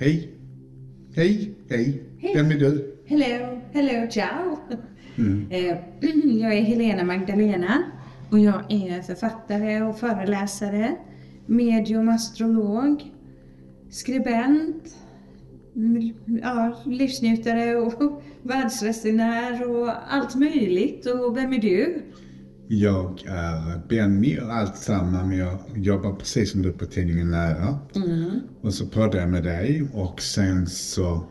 Hej. Hej, hej. Vem är du? Hello, hello, ciao. Eh, Jag är Helena Magdalena och jag är författare och föreläsare, medium, astrolog, skribent, mm, ja, livsnjutare och världsresenär och allt möjligt. Och vem är du? Jag är Benny och allt samma men jag jobbar precis som du på tidningen Nära. Och så poddar jag med dig och sen så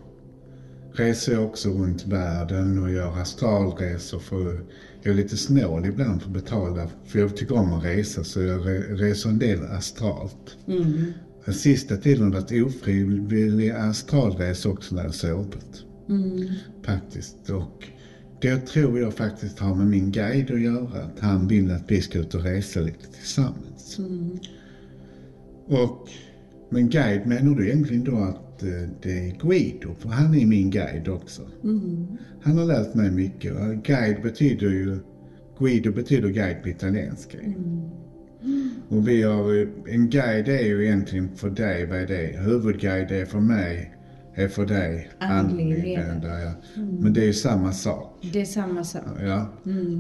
reser jag också runt världen och gör astralresor för jag är lite snål ibland för att betala för jag tycker om att resa så jag re- reser en del astralt. Den sista tiden har varit ofrivilliga astralresor också när jag sovit. Faktiskt. Och det tror jag faktiskt har med min guide att göra. Att han vill att vi ska ut och resa lite tillsammans. Och men guide menar du egentligen då att eh, det är Guido? För han är min guide också. Han har lärt mig mycket. Guide betyder ju... Guido betyder guide på italienska. Och vi har... ju- En guide är ju egentligen för dig, vad är det? Huvudguide är för mig, är för dig. Andlig ledare. ja. Men det är ju samma sak. Det är samma sak. Ja.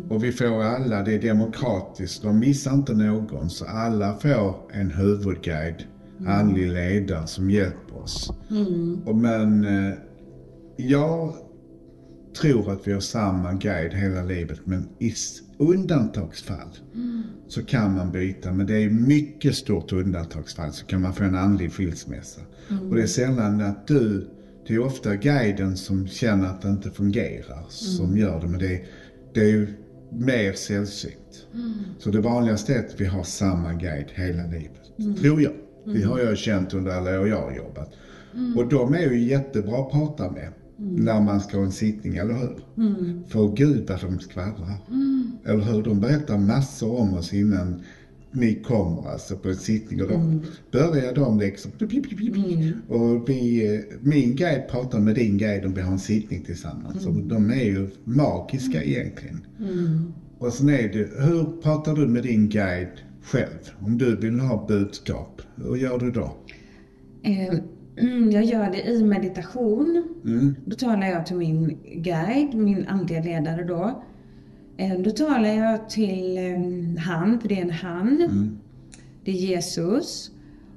Och vi får alla, det är demokratiskt, de missar inte någon. Så alla får en huvudguide, andlig ledare som hjälper oss. Och men eh, jag tror att vi har samma guide hela livet men i undantagsfall så kan man byta. Men det är mycket stort undantagsfall så kan man få en andlig skilsmässa. Och det är sällan att du, det är ofta guiden som känner att det inte fungerar som gör det. Men det är, det är ju mer sällsynt. Så det vanligaste är att vi har samma guide hela livet. Tror jag. Det har jag känt under alla år jag har jobbat. Och de är ju jättebra att prata med. När man ska ha en sittning, eller hur? För gud vad de skvallrar. Eller hur? De berättar massor om oss innan ni kommer alltså på en sittning. Och då börjar de liksom... Och vi, eh, min guide pratar med din guide om vi har en sittning tillsammans. Och de är ju magiska egentligen. Och sen är det, hur pratar du med din guide själv? Om du vill ha budskap, hur gör du då? Eh, Jag gör det i meditation. Då talar jag till min guide, min andliga ledare då. Eh, Då talar jag till eh, han, för det är en han. Det är Jesus.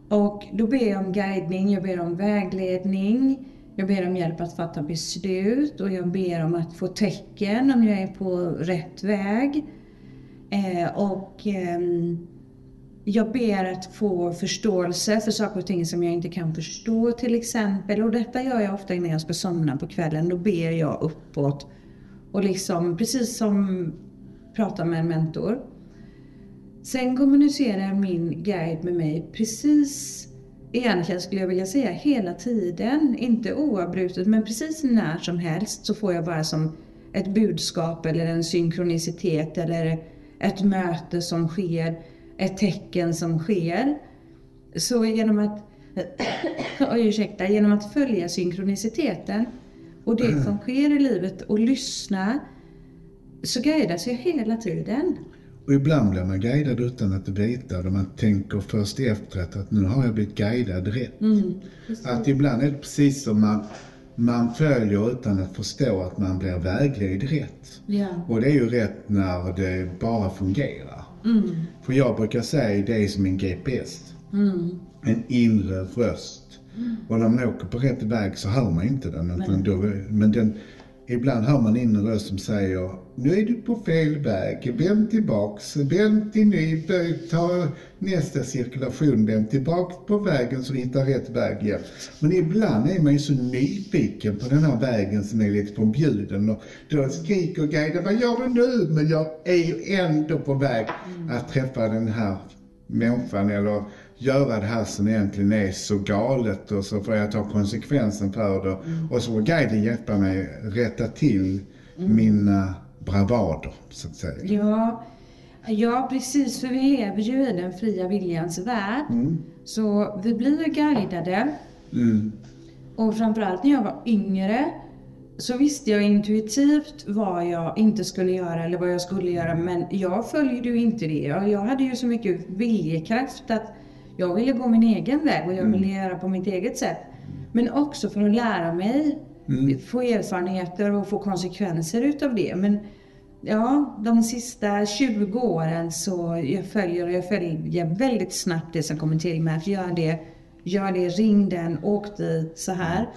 Och då ber jag om guidning, jag ber om vägledning. Jag ber om hjälp att fatta beslut och jag ber om att få tecken om jag är på rätt väg. Eh, och ehm, jag ber att få förståelse för saker och ting som jag inte kan förstå till exempel. Och detta gör jag ofta innan jag ska somna på kvällen. Då ber jag uppåt. Och liksom, precis som prata med en mentor. Sen kommunicerar min guide med mig precis, egentligen skulle jag vilja säga hela tiden. Inte oavbrutet, men precis när som helst så får jag bara som ett budskap eller en synkronicitet eller ett möte som sker, ett tecken som sker. Så genom att, oj ursäkta, genom att följa synkroniciteten och det som sker i livet och lyssna så guidas jag hela tiden. Och ibland blir man guidad utan att veta och man tänker först efteråt att nu har jag blivit guidad rätt. Att ibland är det precis som man, man följer utan att förstå att man blir vägledd rätt. Ja. Och det är ju rätt när det bara fungerar. För jag brukar säga det är som en GPS. En inre röst. Och när man åker på rätt väg så hör man inte den. Utan då, men den, ibland hör man in en röst som säger Nu är du på fel väg. Vänd tillbaks. Vänd till ny. Ta nästa cirkulation. Vänd tillbaks på vägen så du hittar rätt väg igen. Men ibland är man ju så nyfiken på den här vägen som är lite förbjuden. Och då skriker guiden Vad gör du nu? Men jag är ju ändå på väg att träffa den här människan eller göra det här som egentligen är så galet och så får jag ta konsekvensen för det. Och så får guiden hjälpa mig rätta till mina bravader, så att säga. Ja, ja, precis. För vi lever ju i den fria viljans värld. Så vi blir guidade. Mm. Och framförallt när jag var yngre så visste jag intuitivt vad jag inte skulle göra eller vad jag skulle göra. Men jag följde ju inte det. Jag hade ju så mycket viljekraft att Jag ville gå min egen väg och jag ville göra på mitt eget sätt. Men också för att lära mig, få erfarenheter och få konsekvenser utav det. Men ja, de sista 20 åren så jag följer jag följer väldigt snabbt det som kommer till mig. Att göra det, gör det, ring den, åk dit, så här.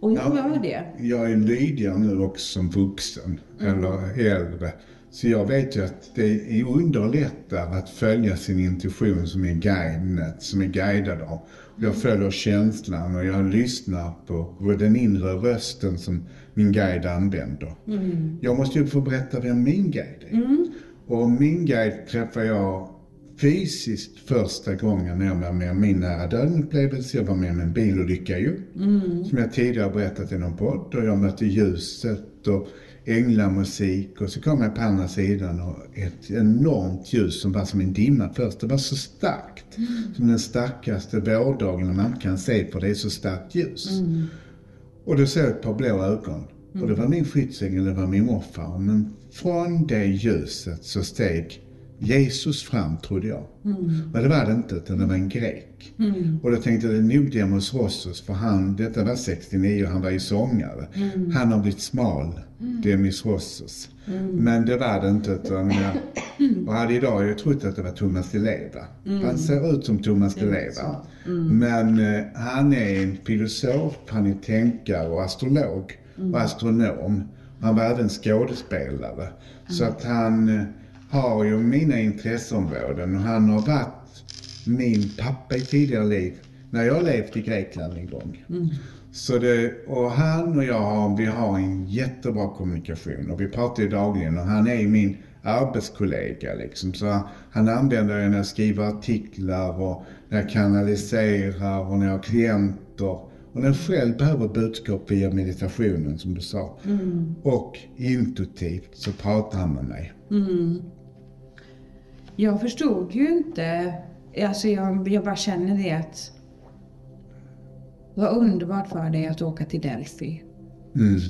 Och jag gör det. Jag är lydigare nu också som vuxen, eller äldre. Så jag vet ju att det underlättar att följa sin intuition som är guidet, som är guidad av. Jag följer känslan och jag lyssnar på den inre rösten som min guide använder. Mm. Jag måste ju få berätta vem min guide är. Och min guide träffade jag fysiskt första gången när jag var med om min nära döden-upplevelse. Jag var med om en bilolycka ju. Som jag tidigare berättat i någon podd. Och jag mötte ljuset och änglamusik. Och så kom jag på andra sidan och ett enormt ljus som var som en dimma först. Det var så starkt. Som den starkaste vårdagen man kan se för det är så starkt ljus. Och då såg jag ett par blå ögon. Och det var min skyddsängel, det var min morfar. Men från det ljuset så steg Jesus fram, trodde jag. Men det var det inte, utan det var en grek. Och då tänkte jag, det är nog Demos Rossos, för han, detta var 69 och han var ju sångare. Han har blivit smal, Demis Rossos. Men det var det inte, utan jag, och hade idag ju trott att det var Thomas Di Leva. Han ser ut som Thomas Di Leva. Men eh, han är en filosof, han är tänkare och astrolog och astronom. Han var även skådespelare. Så att han eh, har ju mina intresseområden och han har varit min pappa i tidigare liv när jag levt i Grekland en gång. Så det, och han och jag har, vi har en jättebra kommunikation och vi pratar ju dagligen och han är min arbetskollega liksom. Så han använder det när jag skriver artiklar och när jag kanaliserar och när jag har klienter. Och när jag själv behöver budskap via meditationen som du sa. Och intuitivt så pratar han med mig. Jag förstod ju inte, alltså jag, jag bara känner det att vad underbart för dig att åka till Delphi. Mm.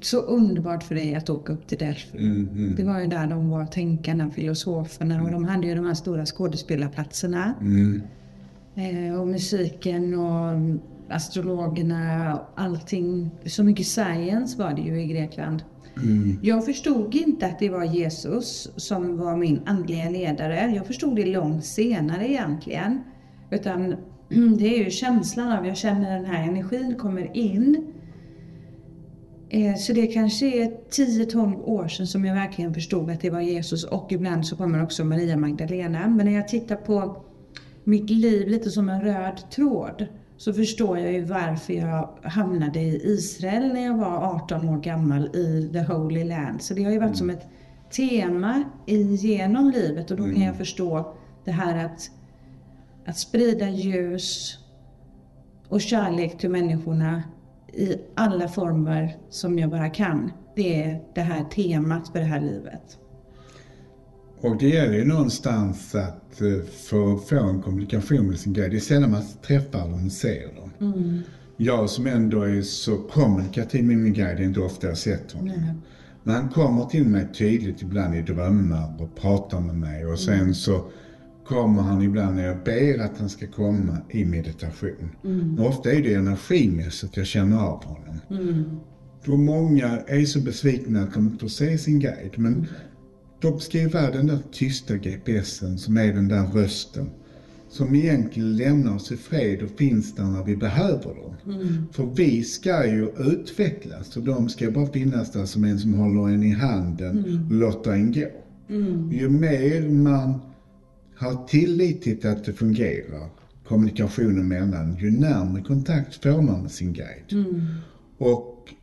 Så underbart för dig att åka upp till Delphi. Mm, mm, Det var ju där de var tänkarna, filosoferna och de hade ju de här stora skådespelarplatserna. mm, Eh, och musiken och astrologerna och allting. Så mycket science var det ju i Grekland mm, Jag förstod inte att det var Jesus som var min andliga ledare. Jag förstod det långt senare egentligen. Utan det är ju känslan av, jag känner den här energin kommer in. Eh, så det kanske är 10-12 år sedan som jag verkligen förstod att det var Jesus och ibland så kommer också Maria Magdalena. Men när jag tittar på mitt liv lite som en röd tråd så förstår jag ju varför jag hamnade i Israel när jag var 18 år gammal i the Holy Land. Så det har ju varit som ett tema genom livet och då kan jag förstå det här att, att sprida ljus och kärlek till människorna i alla former som jag bara kan. Det är det här temat för det här livet. Och det gäller ju någonstans att eh, få få en kommunikation med sin guide. Det är sällan man träffar dem och ser dem. Jag som ändå är så kommunikativ med min guide, är inte ofta jag sett honom. Nej. Men han kommer till mig tydligt ibland i drömmar och pratar med mig och sen så kommer han ibland när jag ber att han ska komma i meditation. Men ofta är det energimässigt jag känner av honom. Då många är så besvikna att de inte får se sin guide. Men ska ju vara den där tysta GPSen som är den där rösten. Som egentligen lämnar oss i fred och finns där när vi behöver dem. För vi ska ju utvecklas och de ska bara finnas där som en som håller en i handen och låter en gå. Ju mer man har tillit till att det fungerar, kommunikationen mellan, ju närmare kontakt får man med sin guide. Och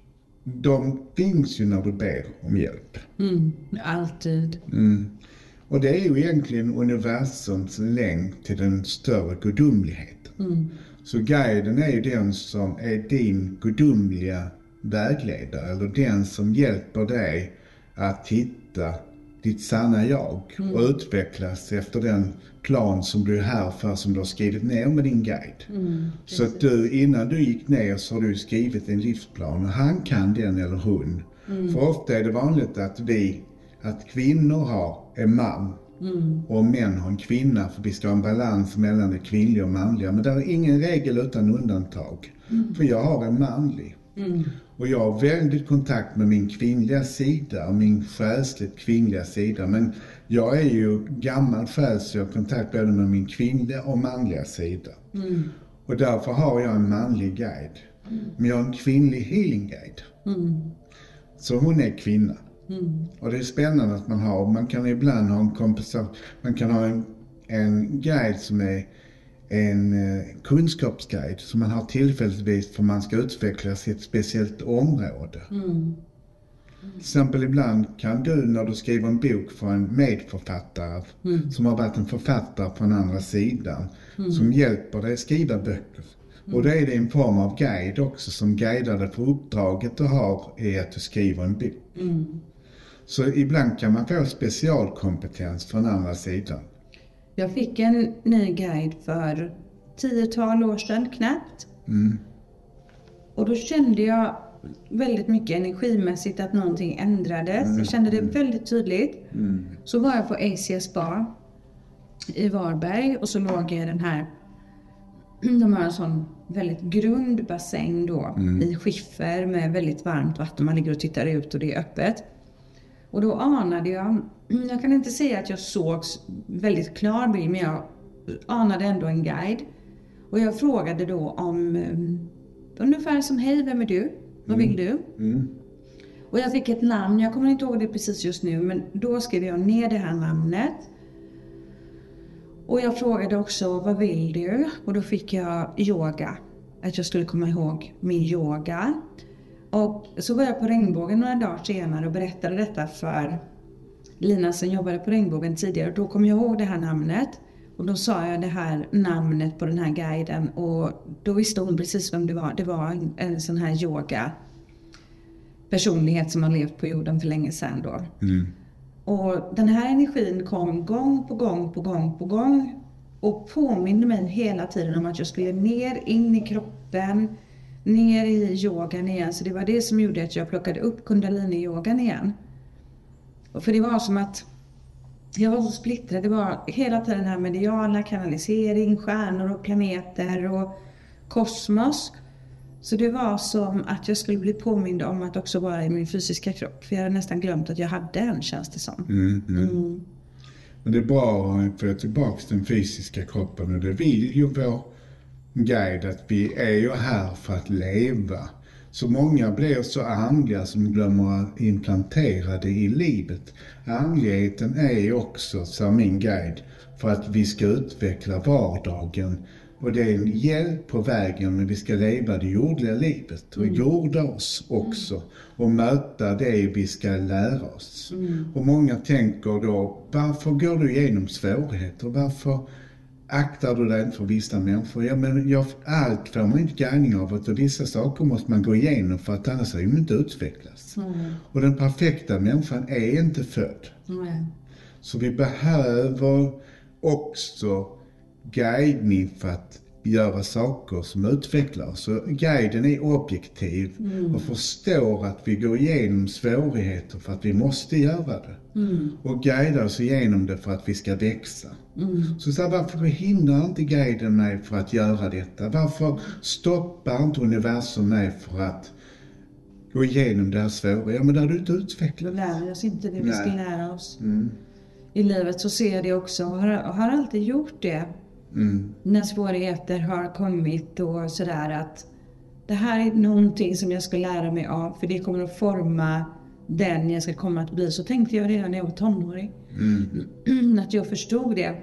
de finns ju när du ber om hjälp. Mm, alltid. Mm. Och det är ju egentligen universums länk till den större gudomligheten. Så guiden är ju den som är din gudomliga vägledare, eller den som hjälper dig att hitta ditt sanna jag och utvecklas efter den plan som du är här för, som du har skrivit ner med din guide. så att du, innan du gick ner så har du skrivit en livsplan och han kan den eller hon. För ofta är det vanligt att vi, att kvinnor har en man Och män har en kvinna för vi ska ha en balans mellan det kvinnliga och manliga. Men det är ingen regel utan undantag. För jag har en manlig. Och jag har väldigt kontakt med min kvinnliga sida, min själsligt kvinnliga sida. Men jag är ju gammal själ så jag har kontakt både med min kvinnliga och manliga sida. Och därför har jag en manlig guide. Men jag har en kvinnlig healing guide. Så hon är kvinna. Och det är spännande att man har, man kan ibland ha en kompensation, man kan ha en, en guide som är en eh, kunskapsguide som man har tillfälligtvis för man ska utvecklas i ett speciellt område. Till exempel ibland kan du när du skriver en bok få en medförfattare som har varit en författare på den andra sidan som hjälper dig skriva böcker. Och då är det en form av guide också som guidar dig för uppdraget du har i att du skriver en bok. Så ibland kan man få specialkompetens från andra sidan. Jag fick en ny guide för tiotal år sedan knappt. Och då kände jag väldigt mycket energimässigt att någonting ändrades. Jag kände det väldigt tydligt. Så var jag på ACS Bar i Varberg och så låg jag i den här, de har en sån väldigt grund bassäng då i skiffer med väldigt varmt vatten. Man ligger och tittar ut och det är öppet. Och då anade jag, jag kan inte säga att jag såg väldigt klar bild, men jag anade ändå en guide. Och jag frågade då om, um, ungefär som hej, vem är du? Vad vill du? Och jag fick ett namn, jag kommer inte ihåg det precis just nu, men då skrev jag ner det här namnet. Och jag frågade också, vad vill du? Och då fick jag yoga. Att jag skulle komma ihåg min yoga. Och så var jag på Regnbågen några dagar senare och berättade detta för Lina som jobbade på Regnbågen tidigare. Då kom jag ihåg det här namnet. Och då sa jag det här namnet på den här guiden och då visste hon precis vem det var. Det var en, en sån här yoga personlighet som har levt på jorden för länge sedan då. Och den här energin kom gång på gång på gång på gång och påminde mig hela tiden om att jag skulle ner in i kroppen, ner i yogan igen. Så det var det som gjorde att jag plockade upp kundalini-yogan igen. För det var som att jag var så splittrad. Det var hela tiden den här mediala kanalisering, stjärnor och planeter och kosmos. Så det var som att jag skulle bli påmind om att också vara i min fysiska kropp. För jag hade nästan glömt att jag hade en, känns det som. Mm, Men det är bra att få tillbaka den fysiska kroppen och det vill ju vår guide att vi är ju här för att leva. Så många blir så andliga som glömmer att implantera det i livet. Andligheten är också, sa min guide, för att vi ska utveckla vardagen. Och det är en hjälp på vägen men vi ska leva det jordliga livet och jorda oss också och möta det vi ska lära oss. Och många tänker då, varför går du igenom svårigheter? Varför aktar du dig inte för vissa människor? Ja, men jag, allt får man inte guidning av och vissa saker måste man gå igenom för att annars är man inte utvecklas. Och den perfekta människan är inte född. Mm. Så vi behöver också guidning för att göra saker som utvecklar oss. Guiden är objektiv och förstår att vi går igenom svårigheter för att vi måste göra det. Och guidar oss igenom det för att vi ska växa. Så, så här, varför hindrar inte guiden mig för att göra detta? Varför stoppar inte universum mig för att gå igenom det här svåra? Ja, men där du inte utvecklat. lär oss inte det vi ska lära oss. Mm. I livet så ser jag det också och har, har alltid gjort det. Mm. När svårigheter har kommit och sådär att det här är någonting som jag ska lära mig av för det kommer att forma den jag ska komma att bli. Så tänkte jag redan när jag var tonåring. att jag förstod det.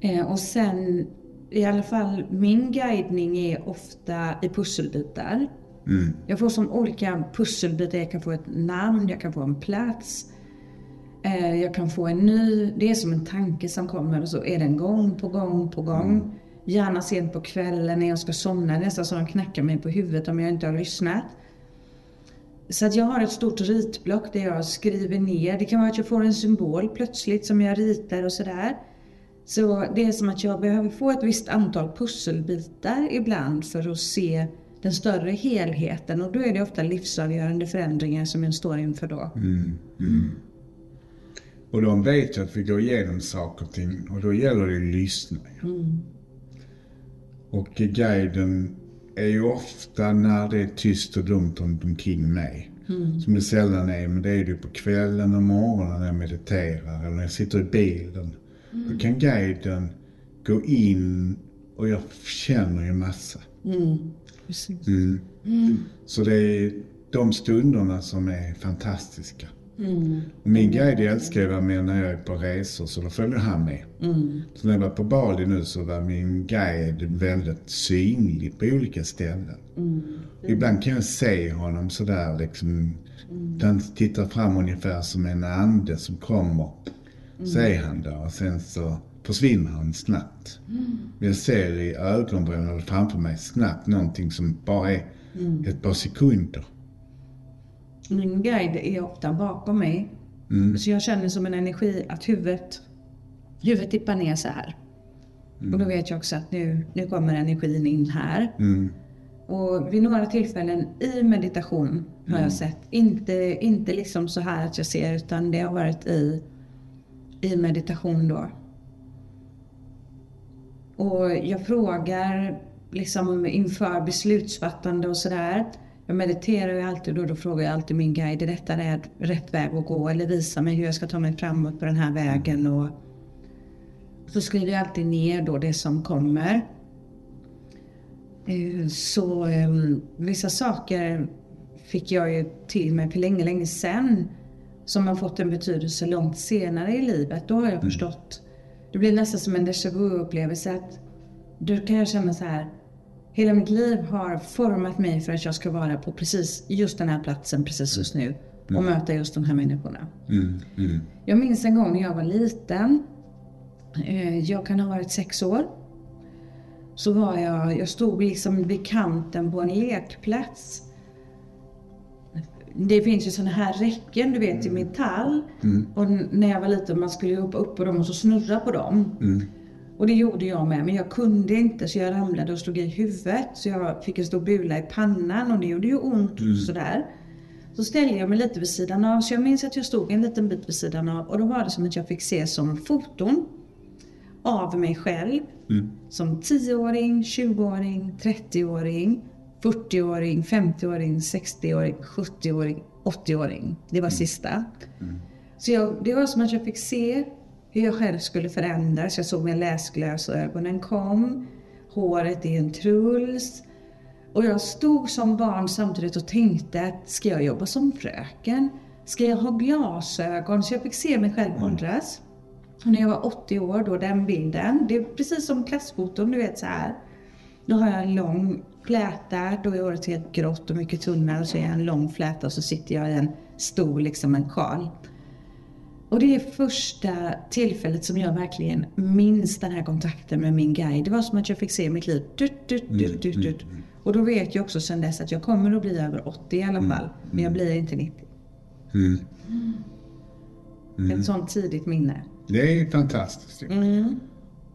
Eh, och sen i alla fall min guidning är ofta i pusselbitar. Mm. Jag får som olika pusselbitar. Jag kan få ett namn, jag kan få en plats. Eh, jag kan få en ny, det är som en tanke som kommer och så är den gång på gång på gång. Gärna sent på kvällen när jag ska somna, nästan så de knackar mig på huvudet om jag inte har lyssnat. Så att jag har ett stort ritblock där jag skriver ner. Det kan vara att jag får en symbol plötsligt som jag ritar och sådär. Så det är som att jag behöver få ett visst antal pusselbitar ibland för att se den större helheten och då är det ofta livsavgörande förändringar som jag står inför då. Och de vet ju att vi går igenom saker och ting och då gäller det att lyssna. Och guiden är ju ofta när det är tyst och dumt omkring mig. Som det sällan är, men det är det ju på kvällen och morgonen när jag mediterar eller när jag sitter i bilen. Då kan guiden gå in och jag känner ju massa. Precis. Mm. Så det är de stunderna som är fantastiska. Och min guide älskar vara med när jag är på resor så då följer han med. Så när jag var på Bali nu så var min guide väldigt synlig på olika ställen. Ibland kan jag se honom sådär liksom. Han tittar fram ungefär som en ande som kommer. Så är han där och sen så försvinner han snabbt. Men jag ser i ögonvrån framför mig snabbt någonting som bara är ett par sekunder. Min guide är ofta bakom mig. Så jag känner som en energi att huvudet, huvudet tippar ner så här. Och då vet jag också att nu, nu kommer energin in här. Och vid några tillfällen i meditation har jag sett, inte, inte liksom så här att jag ser utan det har varit i, i meditation då. Och jag frågar liksom inför beslutsfattande och sådär. Jag mediterar ju alltid och då frågar jag alltid min guide, är detta rätt, rätt väg att gå? Eller visa mig hur jag ska ta mig framåt på den här vägen. Och så skriver jag alltid ner då det som kommer. Eh, Så eh, vissa saker fick jag ju till mig för länge, länge sedan. Som har fått en betydelse långt senare i livet. Då har jag förstått. Det blir nästan som en déjà vu-upplevelse. Då kan jag känna så här. Hela mitt liv har format mig för att jag ska vara på precis just den här platsen precis just nu. Och möta just de här människorna. Mm, mm, Jag minns en gång när jag var liten. eh, Jag kan ha varit sex år. Så var jag, jag stod liksom vid kanten på en lekplats. Det finns ju såna här räcken du vet i metall. Och n- när jag var liten man skulle hoppa upp på dem och så snurra på dem. Och det gjorde jag med men jag kunde inte så jag ramlade och slog i huvudet. Så jag fick en stor bula i pannan och det gjorde ju ont sådär. Så ställde jag mig lite vid sidan av, så jag minns att jag stod en liten bit vid sidan av och då var det som att jag fick se som foton av mig själv. Som 10-åring, 20-åring, 30-åring, 40-åring, 50-åring, 60-åring, 70-åring, 80-åring. Det var sista. Så jag, det var som att jag fick se hur jag själv skulle förändras. Jag såg när läsglasögonen kom, håret i en truls. Och jag stod som barn samtidigt och tänkte att ska jag jobba som fröken? Ska jag ha glasögon? Så jag fick se mig själv åldras. Och när jag var 80 år då, den bilden, det är precis som klassfoton, du vet så här. Då har jag en lång fläta, då är håret helt grått och mycket tunnare. Så är jag en lång fläta och så sitter jag i en stor, liksom en sjal. Och det är första tillfället som jag verkligen minns den här kontakten med min guide. Det var som att jag fick se mitt liv. Dut, dut, dut, dut, dut. Och då vet jag också sedan dess att jag kommer att bli över 80 i alla fall. Men jag blir inte 90. Ett sånt tidigt minne. Det är fantastiskt. ju.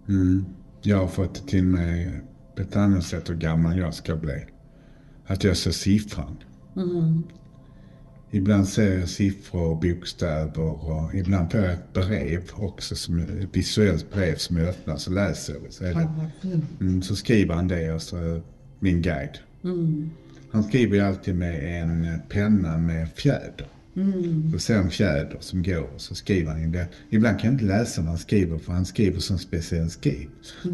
Mm. Jag har fått till mig på ett annat sätt hur gammal jag ska bli. Att jag ser siffran. Ibland ser jag siffror och bokstäver och ibland får jag ett brev också, som, ett visuellt brev som jag öppnar så läser jag. Så, det mm, så skriver han det och så min guide. Han skriver ju alltid med en penna med fjäder. Och ser en fjäder som går och så skriver han ju det. Ibland kan jag inte läsa vad han skriver för han skriver som speciell skriv.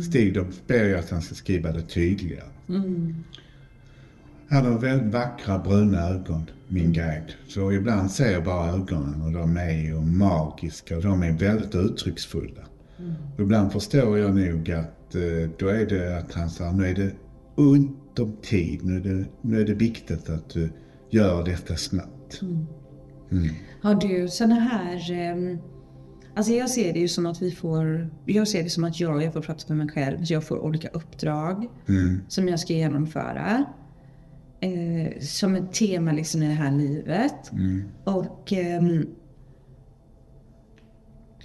Stig, då ber jag att han ska skriva det tydligare. Han har väldigt vackra bruna ögon, min guide. Så ibland ser jag bara ögonen och de är ju magiska och de är väldigt uttrycksfulla. Och ibland förstår jag nog att eh, då är det att han säger nu är det ont om tid. Nu är det, nu är det viktigt att du gör detta snabbt. Har du såna här... ehm, Alltså jag ser det ju som att vi får... Jag ser det som att jag, jag får prata med mig själv. Så jag får olika uppdrag som jag ska genomföra. Eh, som ett tema liksom i det här livet. Och... ehm,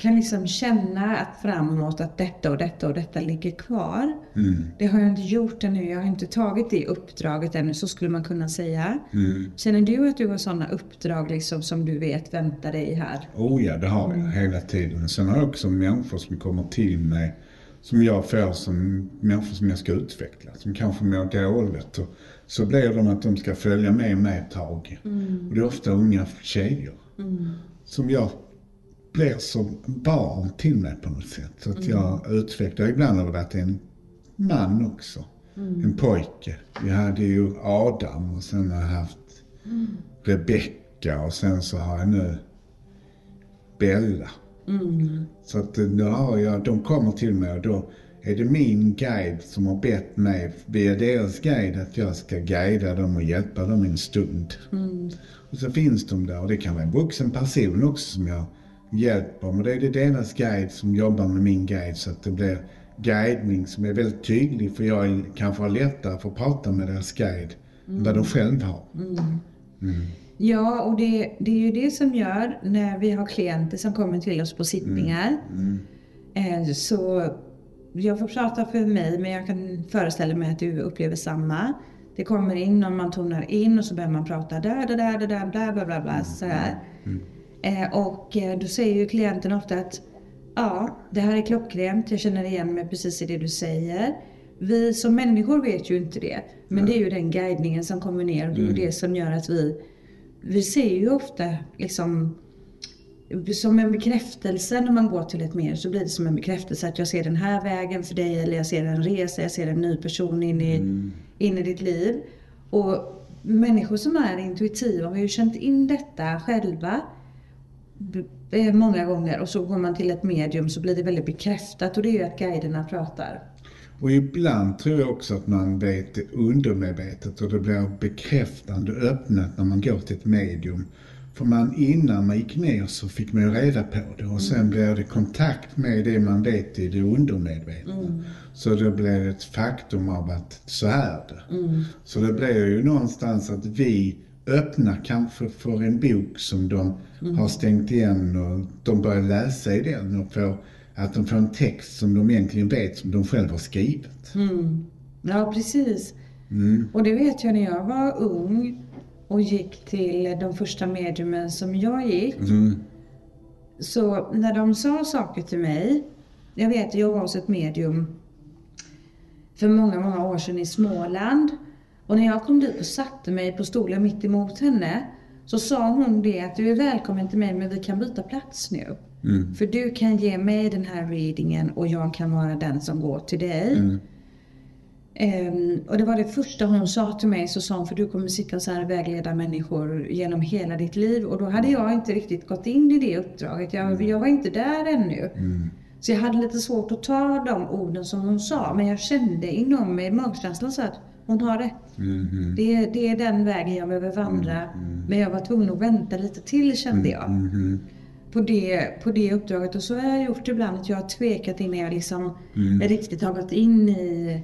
kan liksom känna att framåt att detta och detta och detta ligger kvar. Mm. Det har jag inte gjort ännu. Jag har inte tagit det uppdraget ännu, så skulle man kunna säga. Mm. Känner du att du har sådana uppdrag liksom som du vet väntar dig här? Oh ja, det har jag hela tiden. Sen har jag också människor som kommer till mig som jag får som människor som jag ska utveckla, som kanske mår dåligt. Och så blir de att de ska följa med mig ett tag. Och det är ofta unga tjejer. Som jag blir som barn till mig på något sätt. Så att jag utvecklar. Ibland har det varit en man också. En pojke. Vi hade ju Adam och sen har jag haft Rebecka och sen så har jag nu Bella. Så att eh, då har jag, de kommer till mig och då är det min guide som har bett mig via deras guide att jag ska guida dem och hjälpa dem en stund. Och så finns de där. Och det kan vara en vuxen person också som jag hjälper. Men det är det deras guide som jobbar med min guide. Så att det blir guidning som är väldigt tydlig. För jag kanske har lättare för att prata med deras guide än vad de själva har. Ja, och det, det är ju det som gör när vi har klienter som kommer till oss på sittningar. Eh, så jag får prata för mig, men jag kan föreställa mig att du upplever samma. Det kommer in någon man tonar in och så börjar man prata där, där, där, där, där, bla, bla, bla, bla, så här. Eh, och eh, då säger ju klienten ofta att ja, det här är klockrent, jag känner igen mig precis i det du säger. Vi som människor vet ju inte det, men det är ju den guidningen som kommer ner och det är ju det som gör att vi, vi ser ju ofta liksom som en bekräftelse när man går till ett mer så blir det som en bekräftelse att jag ser den här vägen för dig eller jag ser en resa, jag ser en ny person in i, in i ditt liv. Och människor som är intuitiva har ju känt in detta själva eh, många gånger och så går man till ett medium så blir det väldigt bekräftat och det är ju att guiderna pratar. Och ibland tror jag också att man vet det undermedvetet och det blir bekräftande öppnat när man går till ett medium. För man, innan man gick ner så fick man ju reda på det och sen blir det kontakt med det man vet i det undermedvetna. Så det blir ett faktum av att så är det. Så det blir ju någonstans att vi öppnar kanske för en bok som de har stängt igen och de börjar läsa i den och får, att de får en text som de egentligen vet som de själva har skrivit. Ja, precis. Och det vet jag när jag var ung och gick till de första mediumen som jag gick. Så när de sa saker till mig. Jag vet, jag var hos ett medium för många, många år sedan i Småland. Och när jag kom dit och satte mig på stolen mitt emot henne så sa hon det att du är välkommen till mig men vi kan byta plats nu. För du kan ge mig den här readingen och jag kan vara den som går till dig. Ehm, och det var det första hon sa till mig, så sa hon, för du kommer sitta så här och vägleda människor genom hela ditt liv. Och då hade jag inte riktigt gått in i det uppdraget. Jag, jag var inte där ännu. Så jag hade lite svårt att ta de orden som hon sa. Men jag kände inom mig, magkänslan så att hon har rätt. Det, är- det är den vägen jag behöver vandra. Men jag var tvungen att vänta lite till kände jag. På det, på det uppdraget. Och så har jag gjort ibland att jag har tvekat innan jag liksom riktigt har gått in i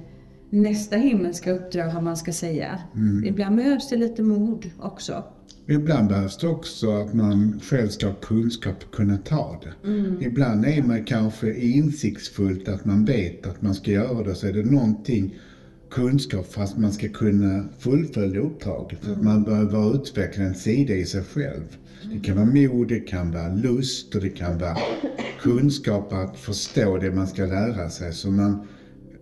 nästa himmelska uppdrag, vad man ska säga. Ibland behövs det lite mod också. Ibland behövs det också att man själv ska ha kunskap och kunna ta det. Ibland är man kanske insiktsfullt att man vet att man ska göra det, så är det någonting kunskap för att man ska kunna fullfölja uppdraget. Att man behöver utveckla en sida i sig själv. Det kan vara mod, det kan vara lust och det kan vara kunskap att förstå det man ska lära sig. Så man,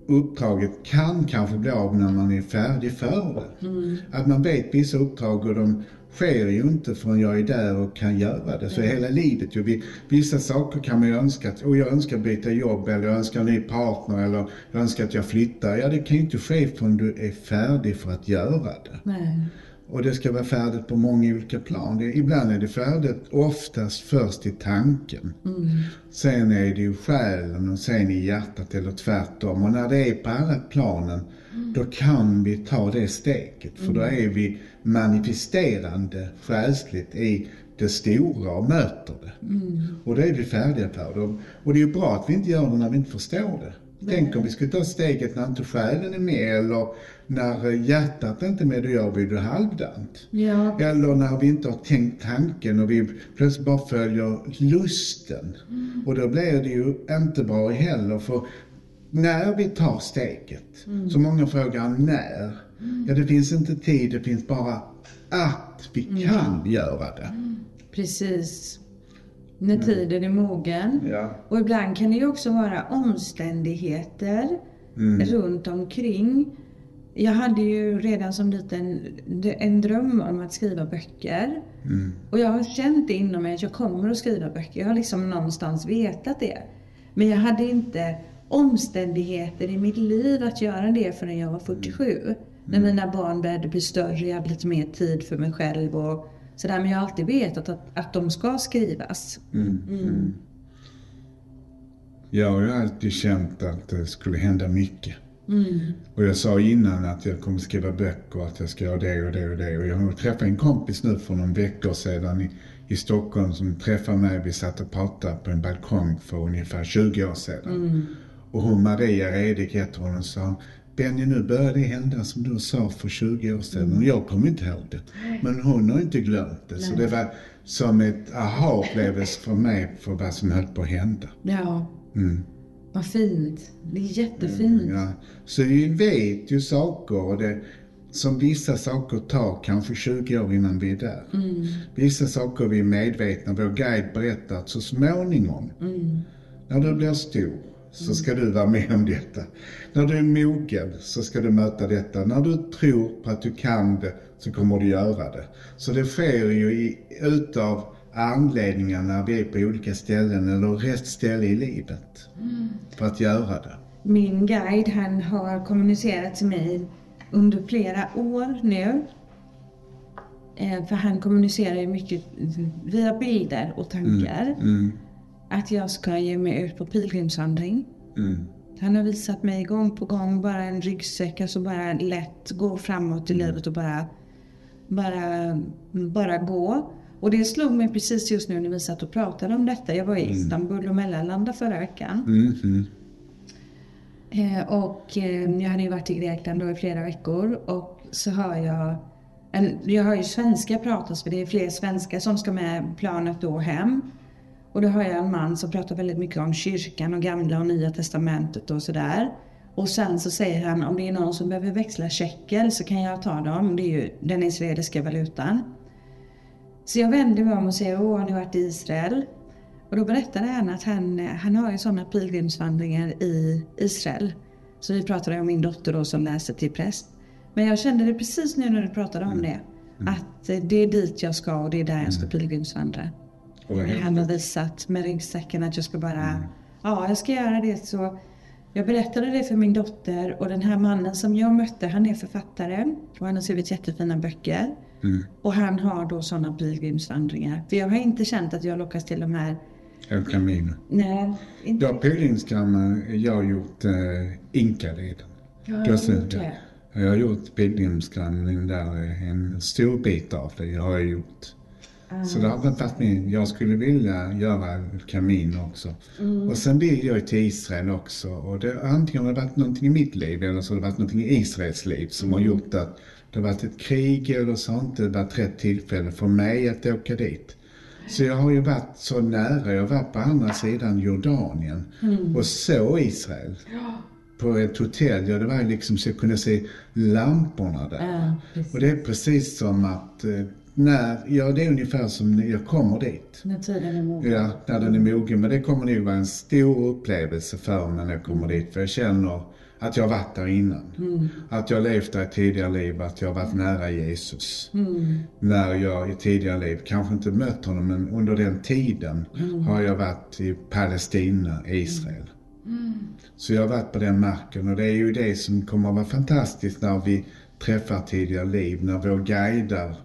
uppdraget kan kanske bli av när man är färdig för det. Att man vet vissa uppdrag och de sker ju inte förrän jag är där och kan göra det. Så hela livet ju. vi- Vissa saker kan man ju önska att, oh, jag önskar byta jobb eller jag önskar en ny partner eller jag önskar att jag flyttar. Ja, det kan ju inte ske förrän du är färdig för att göra det. Nej. Och det ska vara färdigt på många olika plan. Det, ibland är det färdigt oftast först i tanken. Sen är det ju själen och sen i hjärtat eller tvärtom. Och när det är på alla planen, då kan vi ta det steget. För då är vi manifesterande själsligt i det stora och möter det. Och då är vi färdiga för det. Och det är ju bra att vi inte gör det när vi inte förstår det. Tänk om vi skulle ta steget när inte själen är med eller när hjärtat inte är med, då gör vi det halvdant. Ja, Eller när vi inte har tänkt tanken och vi plötsligt bara följer lusten. Och då blir det ju inte bra heller för när vi tar steget, så många frågar när. Ja, det finns inte tid, det finns bara att vi kan göra det. precis. När tiden är mogen. Ja. Och ibland kan det ju också vara omständigheter runt omkring. Jag hade ju redan som liten en dröm om att skriva böcker. Och jag har känt det inom mig att jag kommer att skriva böcker. Jag har liksom någonstans vetat det. Men jag hade inte omständigheter i mitt liv att göra det förrän jag var 47. När mina barn började bli större, jag hade lite mer tid för mig själv och sådär. Men jag har alltid vetat att, att de ska skrivas. Jag har ju alltid känt att det skulle hända mycket. Mm. Och jag sa innan att jag kommer skriva böcker, att jag ska göra det och det och det. Och jag har träffat en kompis nu för någon veckor sedan i, i Stockholm som träffade mig. Vi satt och pratade på en balkong för ungefär 20 år sedan. Och hon Maria Redig heter hon och sa Benny, nu börjar det hända som du sa för 20 år sedan. Och jag kommer inte ihåg det. Men hon har inte glömt det. Så det var som ett aha-upplevelse för mig för vad som höll på att hända. Ja, Mm. Vad fint. Det är jättefint. Ja. Så vi vet ju saker och det, som vissa saker tar kanske 20 år innan vi är där. Vissa saker vi är medvetna, vår guide berättar att så småningom, när du blir stor, så ska du vara med om detta. När du är mogen så ska du möta detta. När du tror på att du kan det så kommer du göra det. Så det sker ju i, utav anledningar när vi är på olika ställen eller rätt ställe i livet. För att göra det. Min guide han har kommunicerat till mig under flera år nu. Eh, För han kommunicerar ju mycket via bilder och tankar. Mm, Att jag ska ge mig ut på pilgrimsvandring. mm, Han har visat mig gång på gång, bara en ryggsäck, alltså bara lätt gå framåt i livet och bara, bara, bara gå. Och det slog mig precis just nu när vi satt och pratade om detta. Jag var i Istanbul och mellanlandade förra veckan. mm, mm. Eh, och eh, jag hade ju varit i Grekland då i flera veckor och så hör jag en, jag hör ju svenska pratas för det är fler svenskar som ska med planet då hem. Och då hör jag en man som pratar väldigt mycket om kyrkan och gamla och nya testamentet och sådär. Och sen så säger han om det är någon som behöver växla shekel så kan jag ta dem. Det är ju den israeliska valutan. Så jag vänder mig om och säger, åh har ni varit i Israel? Och då berättade han att han, han har ju sådana pilgrimsvandringar i Israel. Så vi pratade om min dotter då som läser till präst. Men jag kände det precis nu när du pratade om det. Att eh, det är dit jag ska och det är där jag ska pilgrimsvandra. Och vad Han har visat med ryggsäcken att jag ska bara, ja jag ska göra det. Så jag berättade det för min dotter och den här mannen som jag mötte han är författare och han har skrivit jättefina böcker. Mm. Och han har då sådana pilgrimsvandringar. För jag har inte känt att jag lockas till de här, El Camino. nej, inte. Jag pilgrimskammen, jag har gjort eh, Inkaleden. Jag Jag har gjort det. Jag har gjort pilgrimskammen där, en stor bit av det har jag gjort. Så det har varit min, jag skulle vilja göra El Camino också. Och sen vill jag till Israel också. Och det, antingen har det varit någonting i mitt liv eller så har det varit någonting i Israels liv som har gjort att det har varit ett krig eller så inte varit rätt tillfälle för mig att åka dit. Så jag har ju varit så nära, jag har varit på andra sidan Jordanien och så Israel. På ett hotell, ja det var liksom så jag kunde se lamporna där. Ja. Och det är precis som att eh, när, ja det är ungefär som när jag kommer dit. När tiden är mogen. Ja, när den är mogen. Men det kommer nog vara en stor upplevelse för mig när jag kommer dit. För jag känner att jag varit där innan. Att jag har levt där i tidigare liv, att jag har varit nära Jesus. När jag i tidigare liv, kanske inte mött honom, men under den tiden har jag varit i Palestina, Israel. Så jag har varit på den marken och det är ju det som kommer att vara fantastiskt när vi träffar tidigare liv, när vår guidar,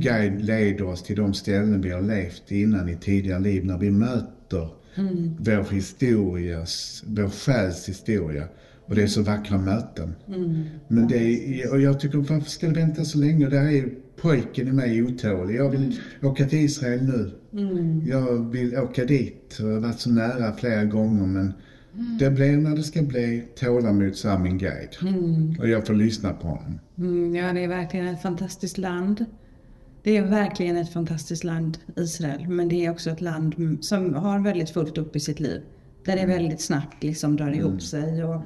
guide leder oss till de ställen vi har levt innan i tidigare liv, när vi möter vår historia, vår själs historia. Och det är så vackra möten. Men det är, och jag tycker, varför ska det vänta så länge? Där är pojken i mig otålig. Jag vill åka till Israel nu. Jag vill åka dit. Jag har varit så nära flera gånger men Det blir när det ska bli. Tålamod, sa min guide. Och jag får lyssna på honom. Mm, ja, det är verkligen ett fantastiskt land. Det är verkligen ett fantastiskt land, Israel. Men det är också ett land mm, som har väldigt fullt upp i sitt liv. Där det väldigt snabbt liksom drar ihop sig. Och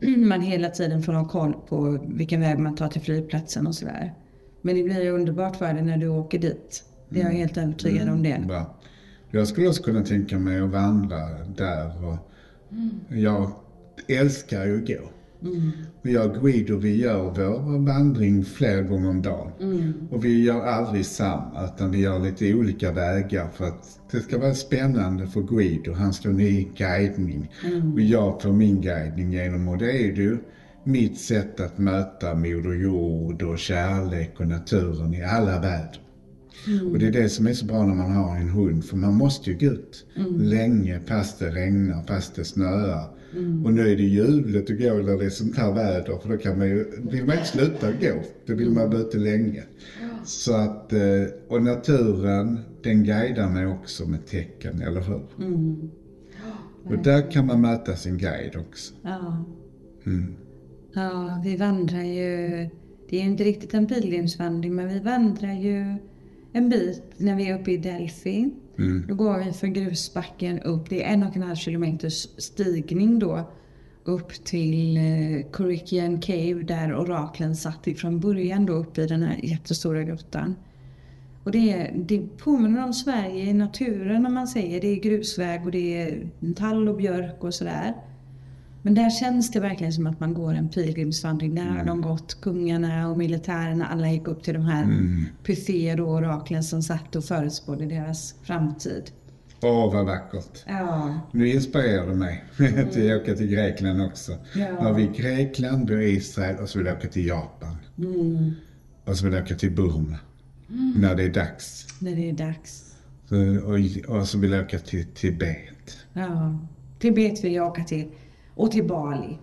man hela tiden får ha koll på vilken väg man tar till flygplatsen och sådär. Men det blir underbart för dig när du åker dit. Det är jag helt övertygad om det. Bra. Jag skulle också kunna tänka mig att vandra där. Och Jag älskar ju att gå. Och jag och Guido vi gör vår vandring flera gånger om dagen. Och vi gör aldrig samma utan vi gör lite olika vägar för att det ska vara spännande för Guido. Han ska ny guidning. Och jag får min guidning genom och det är ju mitt sätt att möta Moder Jord och kärlek och naturen i alla väder. Och det är det som är så bra när man har en hund för man måste ju gå ut länge fast det regnar, fast det snöar. Och nu är det ljuvligt att gå när det är sånt här väder för då kan man ju, vill man inte sluta gå. Då vill man vara ute länge. Så att, eh, och naturen den guidar mig också med tecken, eller hur? Och där kan man möta sin guide också. Ja. Mm. ja, vi vandrar ju. Det är ju inte riktigt en pilgrimsvandring, men vi vandrar ju en bit när vi är uppe i Mm. Då går vi för grusbacken upp. Det är en och en halv kilometers stigning då. Upp till eh, Cave där oraklen satt ifrån början då uppe i den här jättestora grottan. Och det, det påminner om Sverige i naturen om man säger. Det är grusväg och det är tall och björk och sådär. Men där känns det verkligen som att man går en pilgrimsvandring. Där har de gått, kungarna och militärerna, alla gick upp till de här Mm. Pythéer och oraklen som satt och förutspådde deras framtid. Åh, vad vackert. Ja, Nu inspirerar du mig till att åka till Grekland också. Ja. Har vi Grekland, då Israel och så vill jag åka till Japan. mm, Och så vill jag åka till Burma. När det är dags. när det är dags. Så, och, och så vill jag åka till Tibet. Ja, Tibet vill jag åka till. Och till Bali.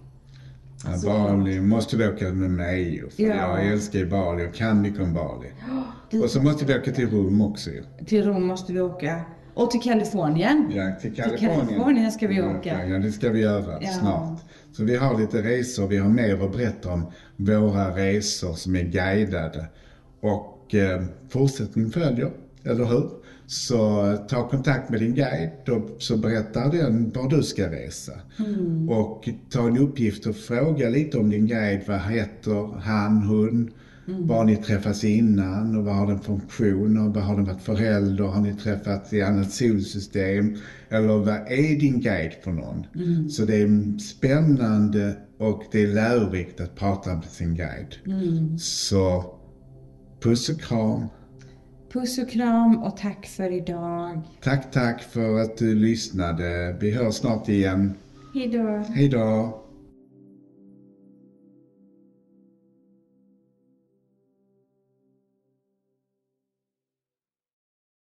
Ja, Bali måste vi åka med mig för Ja. jag älskar Bali och kan mycket om Bali. Dit- Och så måste vi åka till Rom också. Till Rom måste vi åka. Och till Kalifornien. Ja, till Till Kalifornien. Kalifornien ska vi åka. Ja, det ska vi göra Ja. snart. Så vi har lite resor, vi har mer att berätta om våra resor som är guidade. Och eh, fortsättning följer, eller hur? Så ta kontakt med din guide och så berättar den var du ska resa. Mm. Och ta en uppgift och fråga lite om din guide. Vad heter han, hon? Mm. Var har ni träffats innan och vad har den funktion och vad har den varit förälder? Har ni träffats i annat solsystem? Eller vad är din guide för någon? Mm. Så det är spännande och det är lärorikt att prata med sin guide. Mm. Så puss och kram. Puss och kram och tack för idag. Tack, tack för att du lyssnade. Vi hörs snart igen. Hejdå. Hej då!